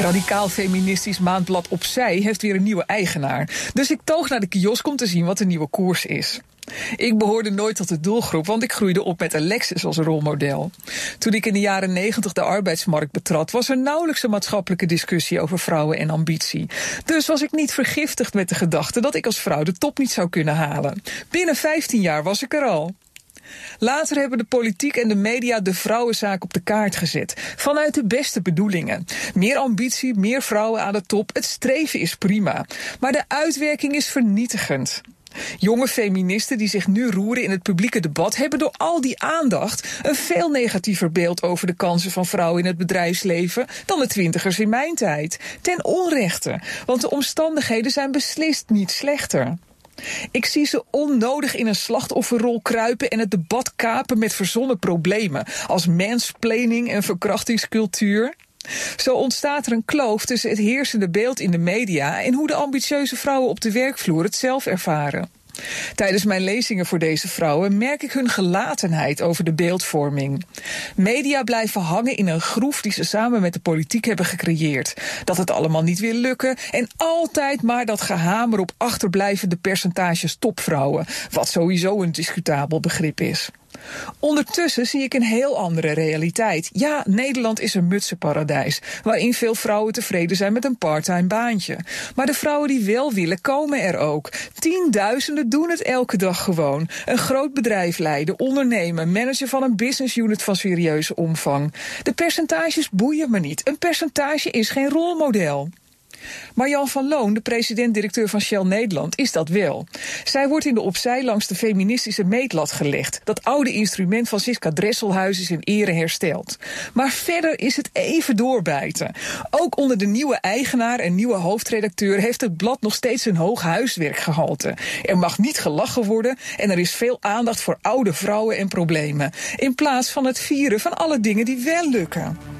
Radicaal feministisch maandblad Opzij heeft weer een nieuwe eigenaar. Dus ik toog naar de kiosk om te zien wat de nieuwe koers is. Ik behoorde nooit tot de doelgroep, want ik groeide op met Alexis als rolmodel. Toen ik in de jaren negentig de arbeidsmarkt betrad, was er nauwelijks een maatschappelijke discussie over vrouwen en ambitie. Dus was ik niet vergiftigd met de gedachte dat ik als vrouw de top niet zou kunnen halen. Binnen 15 jaar was ik er al. Later hebben de politiek en de media de vrouwenzaak op de kaart gezet. Vanuit de beste bedoelingen. Meer ambitie, meer vrouwen aan de top. Het streven is prima. Maar de uitwerking is vernietigend. Jonge feministen die zich nu roeren in het publieke debat hebben door al die aandacht een veel negatiever beeld over de kansen van vrouwen in het bedrijfsleven dan de twintigers in mijn tijd. Ten onrechte, want de omstandigheden zijn beslist niet slechter. Ik zie ze onnodig in een slachtofferrol kruipen en het debat kapen met verzonnen problemen als mansplaining en verkrachtingscultuur. Zo ontstaat er een kloof tussen het heersende beeld in de media en hoe de ambitieuze vrouwen op de werkvloer het zelf ervaren. Tijdens mijn lezingen voor deze vrouwen merk ik hun gelatenheid over de beeldvorming. Media blijven hangen in een groef die ze samen met de politiek hebben gecreëerd. Dat het allemaal niet wil lukken en altijd maar dat gehamer op achterblijvende percentages topvrouwen, wat sowieso een discutabel begrip is. Ondertussen zie ik een heel andere realiteit. Ja, Nederland is een mutsenparadijs, waarin veel vrouwen tevreden zijn met een parttime baantje. Maar de vrouwen die wel willen, komen er ook. Tienduizenden doen het elke dag gewoon. Een groot bedrijf leiden, ondernemen, manager van een business unit van serieuze omvang. De percentages boeien me niet. Een percentage is geen rolmodel. Marjan van Loon, de president-directeur van Shell Nederland, is dat wel. Zij wordt in de opzij langs de feministische meetlat gelegd. Dat oude instrument van Siska Dresselhuis is in ere hersteld. Maar verder is het even doorbijten. Ook onder de nieuwe eigenaar en nieuwe hoofdredacteur heeft het blad nog steeds een hoog huiswerkgehalte. Er mag niet gelachen worden en er is veel aandacht voor oude vrouwen en problemen. In plaats van het vieren van alle dingen die wel lukken.